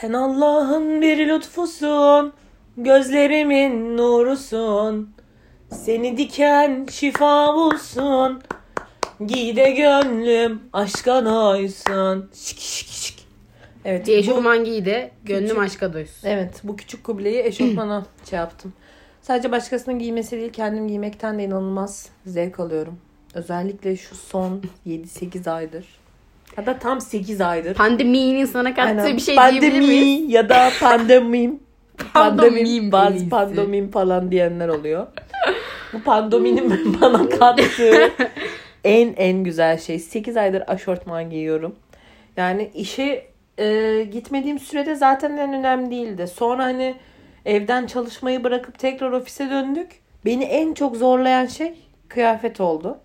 Sen Allah'ın bir lütfusun, gözlerimin nurusun. Seni diken şifa bulsun. Giy de gönlüm aşka doysun. Şik şik şik. Evet. Bu- eşofman giy de gönlüm Küçük- aşka doysun. Evet bu küçük kubleyi eşofmana şey yaptım. Sadece başkasının giymesi değil kendim giymekten de inanılmaz zevk alıyorum. Özellikle şu son 7-8 aydır. Hatta tam 8 aydır. Pandeminin sana kattığı Aynen. bir şey Pandemi diyebilir miyiz? ya da pandemim. Pandemim bazı iyisi. pandomim falan diyenler oluyor. Bu pandominin bana kattığı en en güzel şey. 8 aydır aşortman giyiyorum. Yani işe e, gitmediğim sürede zaten en önemli değildi. Sonra hani evden çalışmayı bırakıp tekrar ofise döndük. Beni en çok zorlayan şey kıyafet oldu.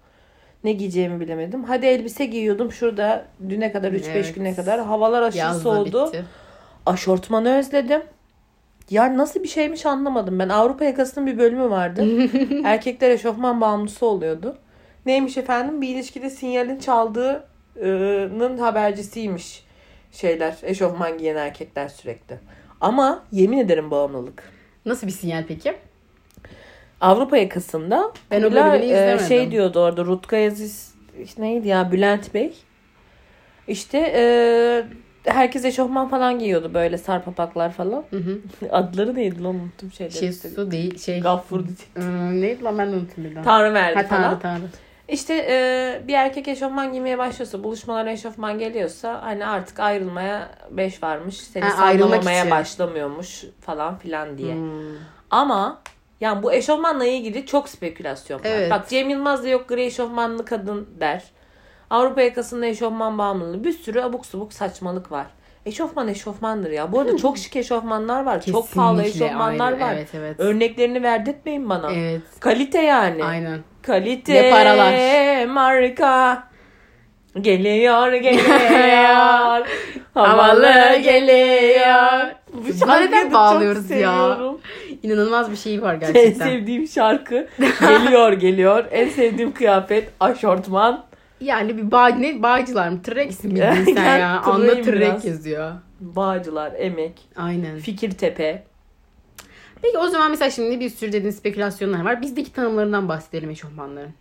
Ne giyeceğimi bilemedim. Hadi elbise giyiyordum şurada düne kadar 3-5 Evet. güne kadar. Havalar aşırı Yaz da soğudu. bitti. Aşortmanı özledim. Ya nasıl bir şeymiş anlamadım. Ben Avrupa yakasının bir bölümü vardı. Erkekler eşofman bağımlısı oluyordu. Neymiş efendim? Bir ilişkide sinyalin çaldığının habercisiymiş şeyler. Eşofman giyen erkekler sürekli. Ama yemin ederim bağımlılık. Nasıl bir sinyal peki? Avrupa yakasında Ben o bölümünü e, izlemedim. şey diyordu orada Rutka Aziz işte neydi ya Bülent Bey. İşte e, herkes eşofman falan giyiyordu böyle sarpapaklar falan. Hı hı. Adları neydi lan unuttum şeyleri. Şey su değil şey. Gaffur Iı, neydi lan ben de unuttum bir daha. Tanrı verdi Ha, falan. tanrı tanrı. İşte e, bir erkek eşofman giymeye başlıyorsa, buluşmalara eşofman geliyorsa hani artık ayrılmaya beş varmış. Seni Ha, sallamamaya başlamıyormuş falan filan diye. Hmm. Ama yani bu eşofmanla ilgili çok spekülasyon var. Evet. Bak Cem Yılmaz da yok gri eşofmanlı kadın der. Avrupa yakasında eşofman bağımlılığı. Bir sürü abuk subuk saçmalık var. Eşofman eşofmandır ya. Bu arada çok şık eşofmanlar var. Çok pahalı Kesinlikle, eşofmanlar aynen. var. Evet evet. Örneklerini verdirtmeyin bana. Evet. Kalite yani. Aynen. Kalite Ve paralar. marka. Geliyor geliyor. Havalı geliyor. Bu şarkıyı neden da çok bağlıyoruz ya? İnanılmaz bir şey var En gerçekten. sevdiğim şarkı geliyor geliyor. En sevdiğim kıyafet aşortman. Yani bir bağ, ne bağcılar mı? Trek mi sen ya? Anda trek yazıyor. Bağcılar, emek, Aynen. Fikirtepe. Peki o zaman mesela şimdi bir sürü dediğin spekülasyonlar var. Bizdeki tanımlarından bahsedelim eşofmanların.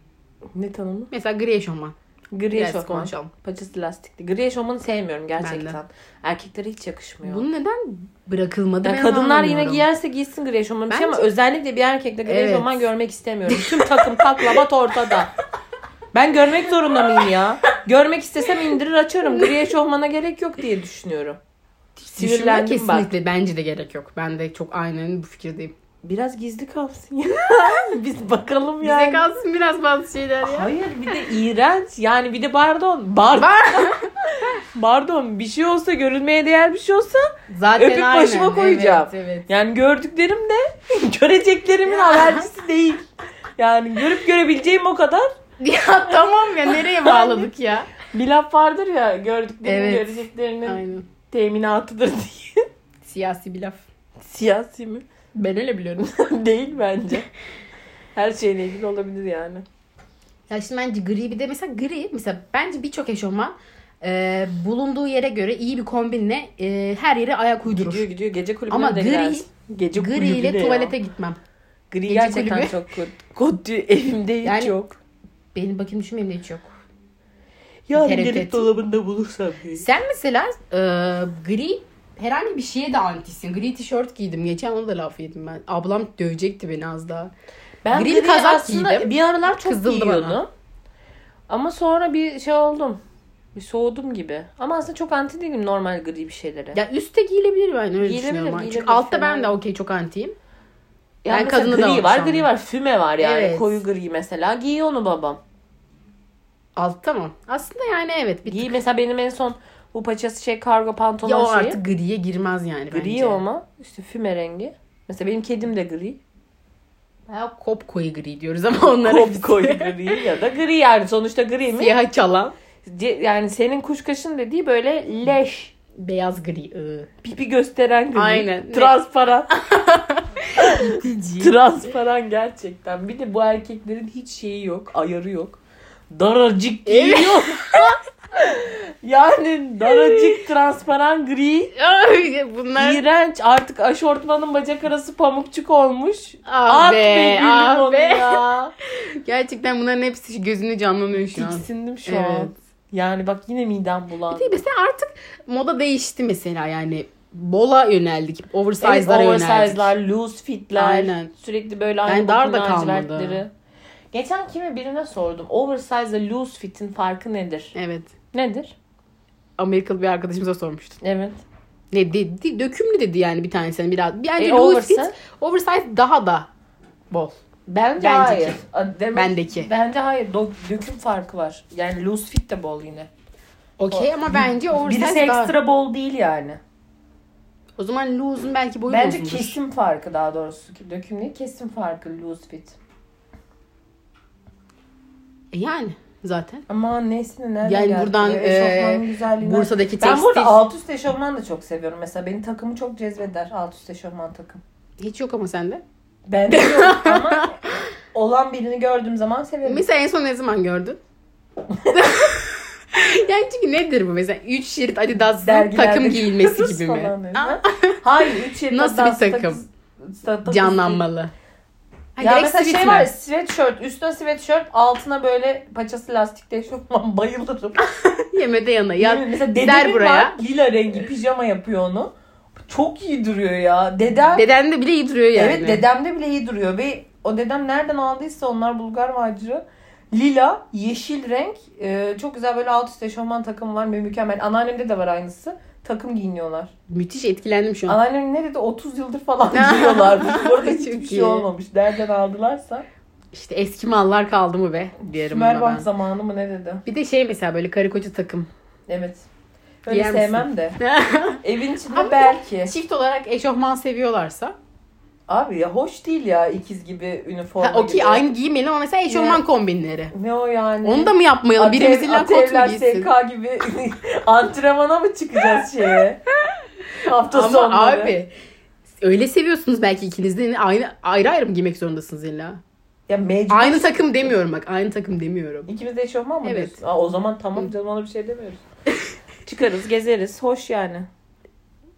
Ne tanımı? Mesela gri eşofman. Gri Biraz eşofman. konuşalım. Paçası lastikli. Gri eşofmanı sevmiyorum gerçekten. Erkeklere hiç yakışmıyor. Bunu neden bırakılmadı Yani ben kadınlar yine giyerse giysin gri eşofman bir şey ama özellikle bir erkekte gri Evet. eşofman görmek istemiyorum. Tüm takım taklavat ortada. Ben görmek zorunda mıyım ya? Görmek istesem indirir açarım. Gri eşofmana gerek yok diye düşünüyorum. Sinirlendim bak. kesinlikle bence de gerek yok. Ben de çok aynen bu fikirdeyim. Biraz gizli kalsın ya. Biz bakalım Bize yani. kalsın biraz bazı şeyler ya. Hayır bir de iğrenç. Yani bir de pardon. Bar pardon bir şey olsa görülmeye değer bir şey olsa Zaten öpüp aynen. başıma koyacağım. Evet, evet. Yani gördüklerim de göreceklerimin habercisi değil. Yani görüp görebileceğim o kadar. Ya tamam ya nereye bağladık ya? Bir laf vardır ya gördüklerim Evet. göreceklerinin Aynen. teminatıdır diye. Siyasi bir laf. Siyasi mi? Ben öyle biliyorum. değil bence. Her şeyle ilgili olabilir yani. Ya şimdi bence gri bir de mesela gri mesela bence birçok eşofman e, bulunduğu yere göre iyi bir kombinle e, her yere ayak uydurur. Gidiyor gidiyor gece kulübüne Ama de gri- gidersin. Gece Gri ile de ya. tuvalete gitmem. Gri gece gerçekten kulübü. çok kötü. Evimde hiç Yani- yok. Benim bakayım düşünmeyeyim de hiç yok. Ya gelip dolabında bulursam diye. Sen mesela e, gri herhangi bir şeye de antisin. Gri tişört giydim. Geçen onu da laf yedim ben. Ablam dövecekti beni az daha. Ben Gri gri kazak giydim. bir aralar çok Kızıldı giyiyordum. bana. Ama sonra bir şey oldum. Bir soğudum gibi. Ama aslında çok anti değilim normal gri bir şeylere. Ya üstte giyilebilir ben öyle Giyilebilir, düşünüyorum. Çünkü giyilebilir, altta ben de okey çok antiyim. yani ben mesela kadını da gri var, hoşlanmıyorum. gri var. Füme var yani. Evet. Koyu gri mesela. Giy onu babam. Altta mı? Aslında yani evet. Bir Giy tık. mesela benim en son bu paçası şey kargo pantolon Ya o şeyi. artık griye girmez yani Gri bence. o ama. işte füme rengi. Mesela benim kedim de gri. Bayağı kop koyu gri diyoruz ama onlara Kop koyu gri ya da gri yani. Sonuçta gri mi? siyah çalan. Yani senin kuşkaşın dediği böyle leş. Beyaz gri. Pipi gösteren gri. Aynen. Transparan. Transparan gerçekten. Bir de bu erkeklerin hiç şeyi yok. Ayarı yok. Daracık giyiyor. Yani daracık transparan gri. Ay, Bunlar iğrenç. Artık aşortmanın bacak arası pamukçuk olmuş. Ah At be, be gülüm ah onu be. ya. gerçekten bunların hepsi gözünü canlanıyor şu an. Tiksindim şu Evet. an. Yani bak yine midem bulandı. Değil? Mesela artık moda değişti mesela yani. Bola yöneldik. Evet, Oversize'lara yöneldik. oversize'lar, loose fitler. Aynen. Sürekli böyle Yani aynı dar dar da kalmadı. lacivertleri. Geçen kime birine sordum. Oversize ile loose fit'in farkı nedir? Evet. Nedir? Amerikalı bir arkadaşımıza sormuştun. Evet. Ne dedi? Dökümlü dedi yani bir tanesi. Yani biraz. Bence E, loose oversize? fit, oversize daha da bol. Bence, Bence hayır. Demek, Bendeki. Bence hayır. Do- döküm farkı var. Yani loose fit de bol yine. Okey ama bence oversize Birisi daha... ekstra bol değil yani. O zaman loose'un belki boyu Bence uzundur. kesim farkı daha doğrusu. Döküm değil kesim farkı loose fit. E yani zaten. Ama neyse nereden Yani geldi? buradan, eşofmanın e, güzelliğinden- Bursa'daki Ben burada tekstil... alt üst eşofman da çok seviyorum. Mesela benim takımı çok cezbeder. Alt üst eşofman takım. Hiç yok ama sende. Ben de yok ama olan birini gördüğüm zaman severim. Mesela en son ne zaman gördün? yani çünkü nedir bu mesela? 3 şerit Adidas Dergilerde takım giyilmesi gibi mi? Hayır. Üç yeri Nasıl bir takım? Canlanmalı. Ha, Ya mesela şey var ya sweatshirt. Üstüne sweatshirt. Altına böyle paçası lastikli eşofman. Bayılırım. Yemede yana. Ya, Yemin- mesela dedemin buraya. var. Lila rengi pijama yapıyor onu. Çok iyi duruyor ya. Dedem. Deden de bile iyi duruyor yani. Evet dedemde bile iyi duruyor. Ve o dedem nereden aldıysa onlar Bulgar macırı. Lila, yeşil renk. e, çok güzel böyle alt üst eşofman takımı var. Mükemmel. Anneannemde de var aynısı. Takım giyiniyorlar. Müthiş etkilendim şu an. Anneannem ne dedi? 30 yıldır falan giyiyorlarmış. Bu arada hiçbir şey olmamış. Nereden aldılarsa. İşte eski mallar kaldı mı be diyelim buna Sümerbank ben. zamanı mı ne dedi? Bir de şey mesela böyle karı koca takım. Evet. Öyle Giyer misin? sevmem de. Evin içinde Ama belki. Çift olarak eşofman seviyorlarsa. Abi ya hoş değil ya ikiz gibi üniforma Ha, okey gibi. aynı giymeli ama mesela eşofman kombinleri. Ne o yani? Onu da mı yapmayalım? Birimiz illa kot mu giysin? SK gibi antrenmana mı çıkacağız şeye? Hafta Ama sonları. abi öyle seviyorsunuz belki ikiniz de aynı ayrı ayrı mı giymek zorundasınız illa? Ya mecbur. Aynı takım demiyorum bak. Aynı takım demiyorum. İkimiz de eşofman mı Evet. diyorsun? Aa, o zaman tamam canım ona bir şey demiyoruz. Çıkarız gezeriz. Hoş yani.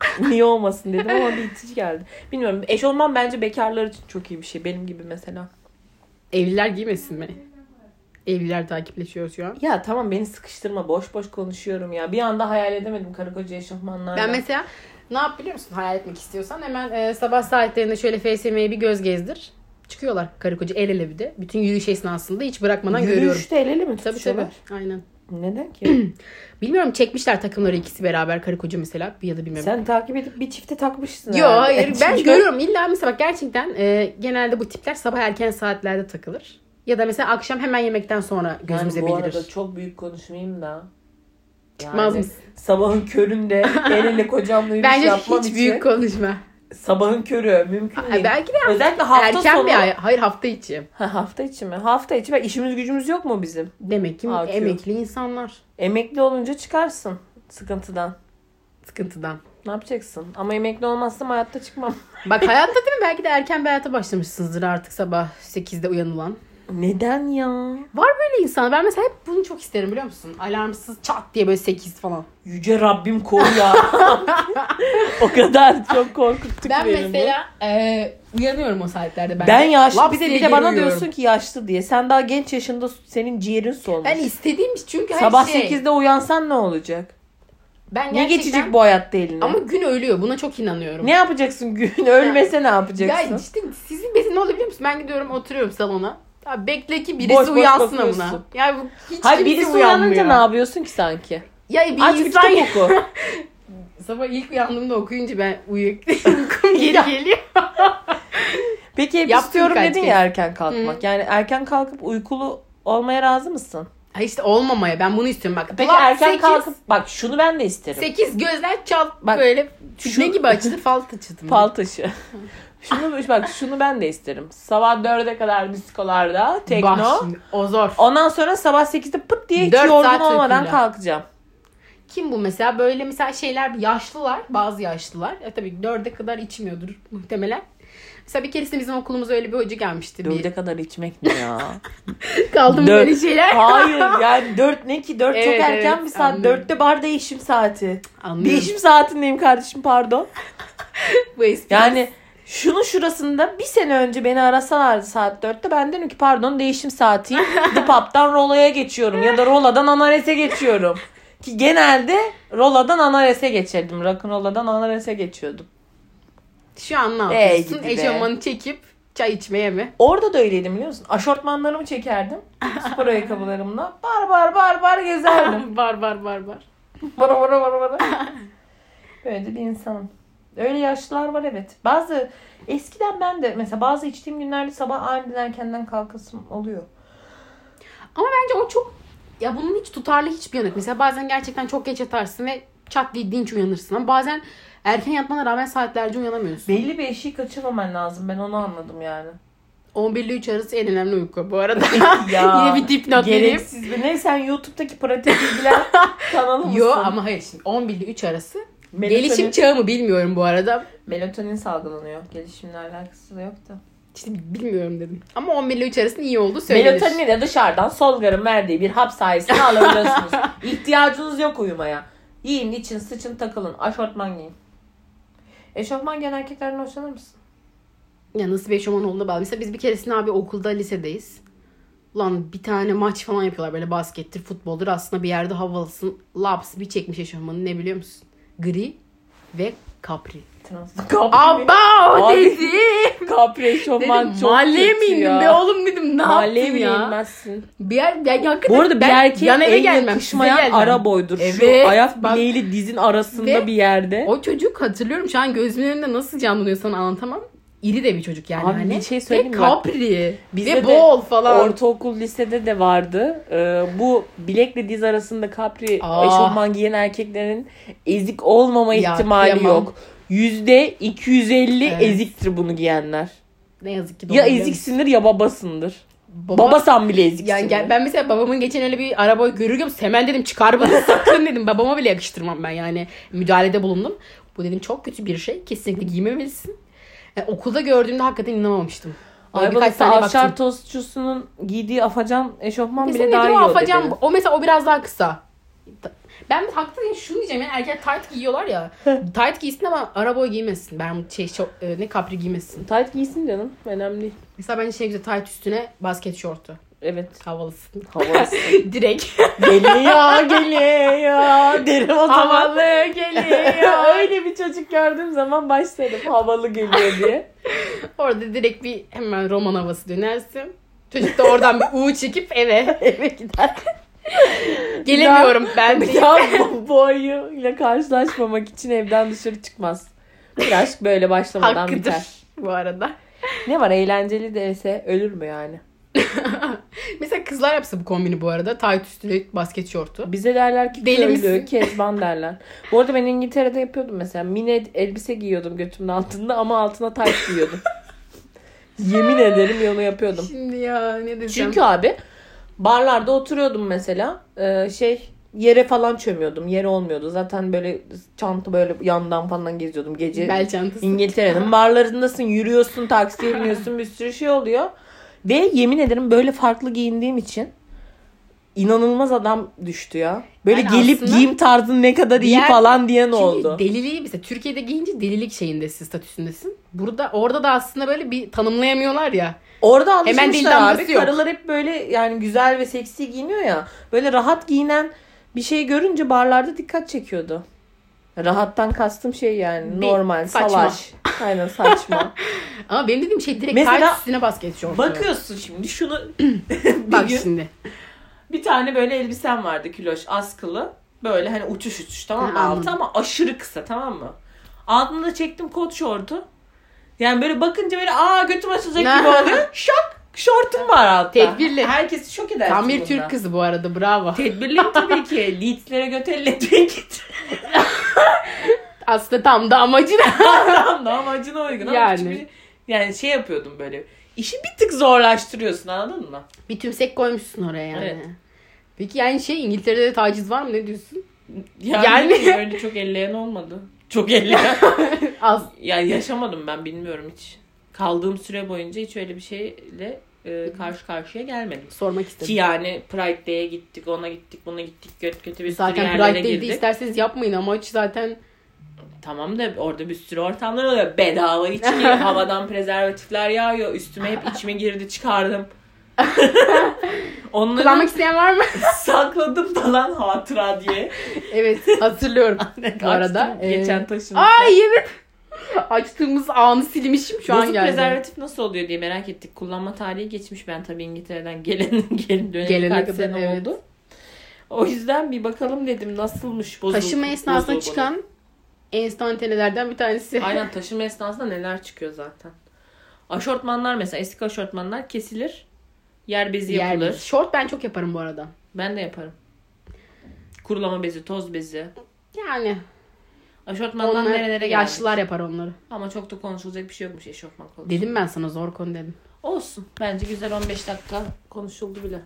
Niye olmasın dedim ama bir itici geldi. Bilmiyorum. Eşofman bence bekarlar için çok iyi bir şey. Benim gibi mesela. Evliler giymesin mi? Evliler takipleşiyor şu an. Ya tamam beni sıkıştırma. Boş boş konuşuyorum ya. Bir anda hayal edemedim karı koca eşofmanlarla. Ben mesela ne yap biliyor musun? Hayal etmek istiyorsan hemen e, sabah saatlerinde şöyle FSM'ye bir göz gezdir. Çıkıyorlar karı koca el ele bir de. Bütün yürüyüş esnasında hiç bırakmadan görüyorum. Yürüyüşte el ele mi Tabii tabii. Aynen. Neden ki? Bilmiyorum çekmişler takımları ikisi beraber karı koca mesela ya da bilmiyorum. Sen takip edip bir çifte takmışsın. Yo herhalde. hayır ben Çünkü- görüyorum illa mesela bak gerçekten e, genelde bu tipler sabah erken saatlerde takılır. Ya da mesela akşam hemen yemekten sonra gözümüze yani bu belirir. arada çok büyük konuşmayayım da. Çıkmaz Yani mısın? Sabahın köründe el ele kocamla yürüyüş Bence yapmam hiç için. büyük konuşma. Sabahın körü mümkün değil. belki de Özellikle hafta erken sonu. bir ay. Hayır hafta içi. Ha, hafta içi mi? Hafta içi. Ben işimiz gücümüz yok mu bizim? Demek ki Akıyor. emekli insanlar Emekli olunca çıkarsın sıkıntıdan. sıkıntıdan. Ne yapacaksın? Ama emekli olmazsam hayatta çıkmam. Bak hayatta değil mi? Belki de erken bir hayata başlamışsınızdır artık sabah 8'de uyanılan. Neden ya? Var böyle insan. Ben mesela hep bunu çok isterim biliyor musun? Alarmsız çat diye böyle 8 falan. Yüce Rabbim koru ya. o kadar çok korkuttuk Ben beni bu. mesela e, uyanıyorum o saatlerde. Ben, Ben de. yaşlı Laps bir de, bir de bana diyorsun ki yaşlı diye. Sen daha genç yaşında senin ciğerin solmuş. Ben istediğim çünkü her Sabah şey. 8'de uyansan ne olacak? Ben Ne gerçekten... geçecek bu hayatta eline? Ama gün ölüyor. Buna çok inanıyorum. Ne yapacaksın gün? Ölmese ne Ya yapacaksın? işte sizin besin ne oluyor biliyor musun? Ben gidiyorum oturuyorum salona. Ya bekle ki birisi Boş boş uyansın bakıyorsun. amına. Ya bu hiç Hayır kimse birisi uyanmıyor. uyanınca ne yapıyorsun ki sanki? Ya bir Aç bir insan kitap oku. sabah ilk uyandığımda okuyunca ben uyuk uykum geri geliyor. Peki hep Yaptım istiyorum kaç dedin kez. ya erken kalkmak. Yani erken kalkıp uykulu olmaya razı mısın? Ha işte olmamaya ben bunu istiyorum bak. Peki Dolap erken sekiz- kalkıp bak şunu ben de isterim. 8 gözler çal Bak, böyle şu- ne gibi açılır fal taçıdı mı? Fal taşı. Şunu bak şunu ben de isterim. Sabah 4'e kadar diskolarda tekno. Bak şimdi, o zor. Ondan sonra sabah 8'de pıt diye hiç Dört yorgun saat olmadan uykuyla. kalkacağım. Kim bu mesela böyle mesela şeyler yaşlılar bazı yaşlılar ya tabii dörde kadar içmiyordur muhtemelen. Mesela bir keresinde bizim okulumuza öyle bir hoca gelmişti. Bir... Dörde kadar içmek ne ya? Kaldım Dört- böyle şeyler. Hayır yani dört ne ki? Dört çok Evet, erken evet, bir saat. anlıyorum. Dörtte bar değişim saati. Anlıyorum. Değişim saatindeyim kardeşim pardon. Bu espri. Yani şunun şurasında bir sene önce beni arasalardı saat dörtte ben derim ki pardon değişim saatiyim. The Pub'dan Rola'ya geçiyorum ya da Rola'dan Anares'e geçiyorum. Ki genelde Rola'dan Anares'e geçerdim. Rock'n'Rolla'dan Anares'e geçiyordum. Şu an ne yapıyorsun? be. Eşofmanı çekip çay içmeye mi? Orada da öyleydim biliyor musun? Aşortmanlarımı çekerdim. Spor ayakkabılarımla. Bar bar bar bar gezerdim. var var var var. Bara bara bara bara. Böyle bir insanım. Öyle yaşlılar var evet. Bazı eskiden ben de mesela bazı içtiğim günlerde sabah aniden erkenden kalkasım oluyor. Ama bence o çok ya bunun hiç tutarlı hiçbir yanı yok. Mesela bazen gerçekten çok geç yatarsın ve çat diye dinç uyanırsın. Ama bazen erken yatmana rağmen saatlerce uyanamıyorsun. Belli bir eşiği kaçırmaman lazım. Ben onu anladım yani. 11 ile 3 arası en önemli uyku bu arada. Ya, Yine bir dipnot vereyim. Gereksiz bir. Ne sen YouTube'daki pratik bilgiler kanalı mısın? Yo ama hayır şimdi 11 ile 3 arası. Melatonin- Gelişim çağı mı bilmiyorum bu arada. Melatonin salgılanıyor. Gelişimle alakası da yok da. İşte bilmiyorum dedim. Ama 11 ile 3 arasında iyi oldu söylenir. Melatonin de dışarıdan Solgar'ın verdiği bir hap sayesinde alabiliyorsunuz. İhtiyacınız yok uyumaya. Yiyin, için, sıçın, takılın. Aşortman giyin. Eşofman giyen erkeklerden hoşlanır mısın? Ya nasıl bir eşofman olduğuna bağlı. Mesela biz bir keresinde abi okulda lisedeyiz. Ulan bir tane maç falan yapıyorlar böyle baskettir, futboldur. Aslında bir yerde havalısın. Laps bir çekmiş eşofmanı ne biliyor musun? Gri ve kapri. Kapri. Aba dedim. Kapri eşofman dedim çok mahalleye mi kötü indim ya. be oğlum dedim ne Mahalleye yaptın bile ya? inmezsin. Bir yer, ya, hakikaten Bu arada bir erkek yan eve en gelmem, yakışmayan size gelmem. ara boydur. Şu Evet, ayak bak- bileğiyle dizin arasında Ve bir yerde. O çocuk hatırlıyorum şu an gözümün önünde nasıl canlanıyor sana anlatamam. İri de bir çocuk yani Abi hani. bir şey söyleyeyim Ve kapri. Bizde ve de bol falan. Ortaokul lisede de vardı. Ee, bu bilekle diz arasında kapri Aa. eşofman giyen erkeklerin ezik olmama Ya, ihtimali kıyamam. yok. Yüzde 250 Evet. eziktir bunu giyenler. ne yazık ki. Ya eziksindir ya babasındır. Baba- Babasan bile eziksin. Yani gel- ben mesela babamın geçen öyle bir araba görürken hemen dedim çıkar bunu sakın dedim. Babama bile yakıştırmam ben yani. Müdahalede bulundum. Bu dedim çok kötü bir şey. Kesinlikle giymemelisin. Yani okulda gördüğümde hakikaten inanamamıştım. Böyle birkaç saniye baktım. tostçusunun giydiği afacan eşofman bile Kesinlikle daha iyi o afacan. O mesela o biraz daha kısa. Ben haklı değilim şunu diyeceğim yani erkek tight giyiyorlar ya. tight giysin ama ara boy giymesin. Ben şey çok e, ne kapri giymesin. Tight giysin canım. Önemli değil. Mesela bence şey güzel tight üstüne basket şortu. Evet. Havalısın. Havalısı. Direkt. geliyor geliyor derim o zaman. Havalı geliyor. Öyle bir çocuk gördüğüm zaman başlarım havalı geliyor diye. Orada direkt bir hemen roman havası dönersin. Çocuk da oradan bir U çekip eve. Eve gider. Gelemiyorum ben Bir daha bu karşılaşmamak için evden dışarı çıkmaz. Bir aşk böyle başlamadan Hakkıdır biter. bu arada. Ne var eğlenceli değilse ölür mü yani? Mesela kızlar yapsa bu kombini bu arada. Tight üstüne basket şortu. Bize derler ki Deli köylü, misin? kezban derler. Bu arada ben İngiltere'de yapıyordum mesela. Mini elbise giyiyordum götümün altında ama altına tight giyiyordum. Yemin ederim onu yapıyordum. Şimdi ya ne desem. Çünkü abi barlarda oturuyordum mesela. Ee, şey yere falan çömüyordum. Yere olmuyordu. Zaten böyle çanta böyle yandan falan geziyordum gece. Bel çantası. İngiltere'nin barlarındasın. Yürüyorsun, taksiye biniyorsun. Bir sürü şey oluyor. Ve yemin ederim böyle farklı giyindiğim için inanılmaz adam düştü ya. Böyle Yani gelip giyim tarzın ne kadar iyi diğer- falan diyen Çünkü oldu. deliliği mesela Türkiye'de giyince delilik şeyindesin, statüsündesin. Burada orada da aslında böyle bir tanımlayamıyorlar ya. Orada alışmışlar abi. yok. Karılar hep böyle yani güzel ve seksi giyiniyor ya. Böyle rahat giyinen bir şey görünce barlarda dikkat çekiyordu. Rahattan kastım şey yani Bir normal saçma. salaş. Aynen saçma. Ama benim dediğim şey direkt Mesela- üstüne basket şortu. Bakıyorsun şimdi şunu Bak gün şimdi. bir tane böyle elbisem vardı kiloş askılı. Böyle hani uçuş uçuş tamam mı Ha, altı ama aşırı kısa tamam mı? Altında da çektim kot şortu. Yani böyle bakınca böyle aa götüm açılacak gibi oluyor. Şok şortum var altta. Tedbirli. Herkesi şok edersin Tam bir. Türk kızı bu arada bravo. Tedbirliyim tabii ki. Leadslere göt elletmeye git. Aslında tam da amacı da. Tamam da amacına uygun ama Yani. hiçbir- yani şey yapıyordum böyle. İşi bir tık zorlaştırıyorsun anladın mı? bir tümsek koymuşsun oraya yani. Evet. Peki yani şey İngiltere'de de taciz var mı ne diyorsun? Yani, Yani- öyle çok elleyen olmadı. Çok elleyen. Az. ya yaşamadım ben bilmiyorum hiç. Kaldığım süre boyunca hiç öyle bir şeyle e, karşı karşıya gelmedim. Sormak Ki istedim. yani Pride Day'e gittik, ona gittik, buna gittik, kötü kötü bir sürü Zaten yerlere Pride Day'de girdik. isterseniz yapmayın amaç zaten Tamam da orada bir sürü ortamlar oluyor. Bedava içki, havadan prezervatifler yağıyor. Üstüme hep içime girdi çıkardım. Onları kullanmak isteyen var mı? sakladım falan hatıra diye. evet hatırlıyorum bu arada. Açtım Ee, geçen taşınırken. Ay evet. Açtığımız anı silmişim şu an Bozuk geldi. prezervatif nasıl oluyor diye merak ettik. Kullanma tarihi geçmiş. Ben tabii İngiltere'den gelen gelin dönemi Gelene kaç kadar, sene evet. oldu. O yüzden bir bakalım dedim nasılmış bozuk. Taşıma esnasında çıkan enstantanelerden bir tanesi. Aynen taşıma esnasında neler çıkıyor zaten. Aşortmanlar mesela eski aşortmanlar kesilir. Yer bezi Yer yapılır. bezi. Short ben çok yaparım bu arada. Ben de yaparım. Kurulama bezi, toz bezi. Yani Aşortmandan onlar nerelere gelmiş. yaşlılar yapar onları. Ama çok da konuşulacak bir şey yokmuş eşofman konusu. Dedim ben sana zor konu dedim. Olsun. Bence güzel 15 dakika konuşuldu bile.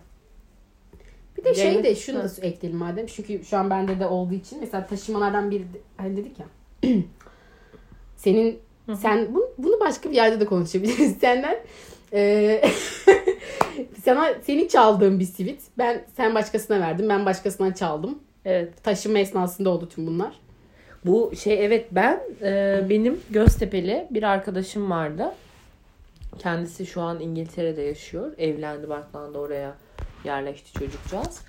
Bir de şey de şunu da ekleyelim madem. Çünkü şu an bende de olduğu için mesela taşımalardan bir hani dedik ya. senin sen bunu, bunu başka bir yerde de konuşabiliriz. Senden e, sana senin çaldığın bir sivit. Ben sen başkasına verdim. Ben başkasından çaldım. Evet. Taşıma esnasında oldu tüm bunlar. Bu şey evet ben e, benim Göztepe'li bir arkadaşım vardı. Kendisi şu an İngiltere'de yaşıyor. Evlendi Bartman'da oraya yerleşti çocukcağız.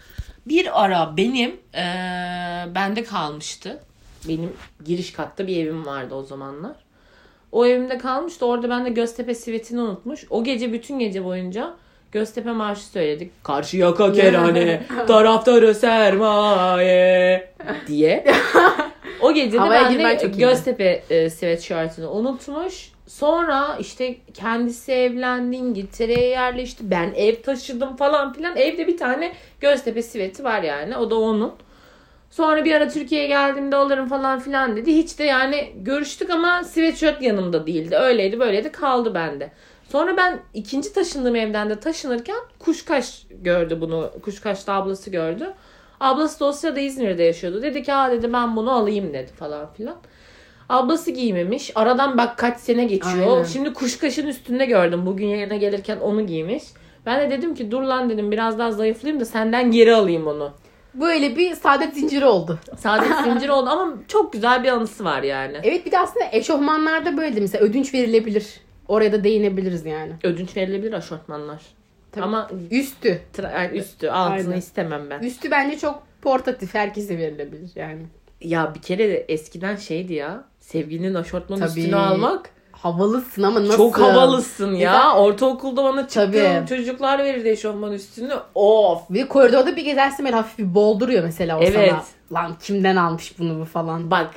Bir ara benim e, bende kalmıştı. Benim giriş katta bir evim vardı o zamanlar. O evimde kalmıştı. Orada ben de Göztepe sivitini unutmuş. O gece bütün gece boyunca Göztepe marşı söyledik. Karşı yaka kerane, taraftarı sermaye diye. O gece de Havaya ben de çok. Göztepe e, sweatshirt'ını unutmuş. Sonra işte kendisi evlendi, İngiltere'ye yerleşti. Ben ev taşıdım falan filan. Evde bir tane Göztepe siveti var yani. O da onun. Sonra bir ara Türkiye'ye geldiğimde alırım falan filan dedi. Hiç de yani görüştük ama sweatshirt yanımda değildi. Öyleydi böyleydi kaldı bende. Sonra ben ikinci taşındığım evden de taşınırken Kuşkaş gördü bunu. Kuşkaş'ta ablası gördü. Ablası da o sırada İzmir'de yaşıyordu. Dedi ki ha dedi ben bunu alayım dedi falan filan. Ablası giymemiş. Aradan bak kaç sene geçiyor. Aynen. Şimdi kuşkaşın üstünde gördüm. Bugün yayına gelirken onu giymiş. Ben de dedim ki dur lan dedim biraz daha zayıflayayım da senden geri alayım onu. Böyle bir saadet zinciri oldu. Saadet zincir oldu ama çok güzel bir anısı var yani. Evet bir de aslında eşofmanlarda böyle mesela ödünç verilebilir. Oraya da değinebiliriz yani. Ödünç verilebilir aşortmanlar. Tabii. Ama Üstü. tra- yani üstü altını Aynen. istemem ben. Üstü bence çok portatif. Herkese verilebilir yani. Ya bir kere de eskiden şeydi ya. Sevgilinin aşortmanı Tabii. üstüne almak. Havalısın ama nasıl? Çok havalısın ya. Mesela- Ortaokulda bana çıktığım çocuklar verirdi eşofman üstünü. Of. Bir koridorda bir gezersin böyle hafif bir bolduruyor mesela o Evet. sana. Lan kimden almış bunu bu falan. Bak.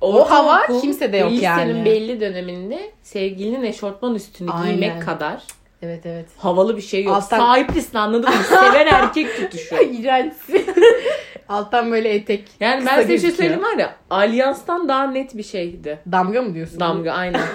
O hava ortaokul, kimsede yok lisenin yani. belli döneminde sevgilinin eşortman üstünü Aynen. giymek kadar Evet evet. havalı bir şey yok. Alttan- Sahiplisin anladın mı? Seven erkek tutuşu. İğrençsin. Alttan böyle etek. Yani ben size bir şey söyleyeyim var ya. Alyans'tan daha net bir şeydi. Damga mı diyorsun? Damga aynen.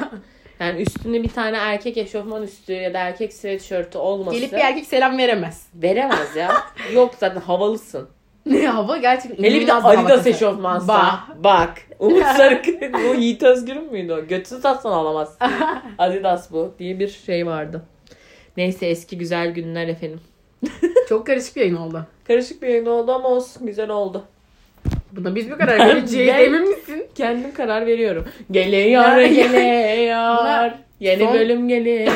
Yani üstünde bir tane erkek eşofman üstü ya da erkek sweatshirt'ü olması. Gelip bir erkek selam veremez. Veremez ya. Yok zaten havalısın. Ne hava gerçekten Hele bir de Adidas eşofmansa. Bak. Bak. Umut Sarıkın. o Yiğit Özgür'ün müydü o? Götünü satsan alamaz. Adidas bu diye bir şey vardı. Neyse eski güzel günler efendim. Çok karışık bir yayın oldu. Karışık bir yayın oldu ama olsun güzel oldu. Buna biz bir karar vereceğiz. Emin misin? Kendim karar veriyorum. Geliyor geliyor. Yeni son- bölüm geliyor.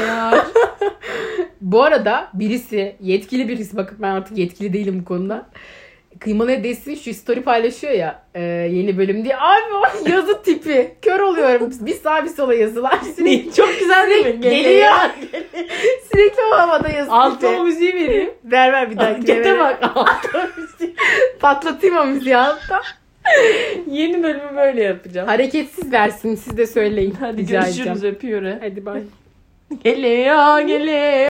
Bu arada birisi yetkili birisi bakıp ben artık yetkili değilim bu konuda. Kıymalı desin şu story paylaşıyor ya e, yeni bölüm diye. Abi o yazı tipi. Kör oluyorum. Bir sağa bir sola yazılar. Sürekli, Çok güzel değil mi? Geliyor. sürekli o havada yazı Altta o tipi. müziği vereyim. Ver ver bir dakika. Gete bak. Altta o müziği. Patlatayım o müziği altta. Yeni bölümü böyle yapacağım. Hareketsiz versin siz de söyleyin. Hadi Rica görüşürüz edeceğim. öpüyorum. Hadi bay. Geliyor geliyor.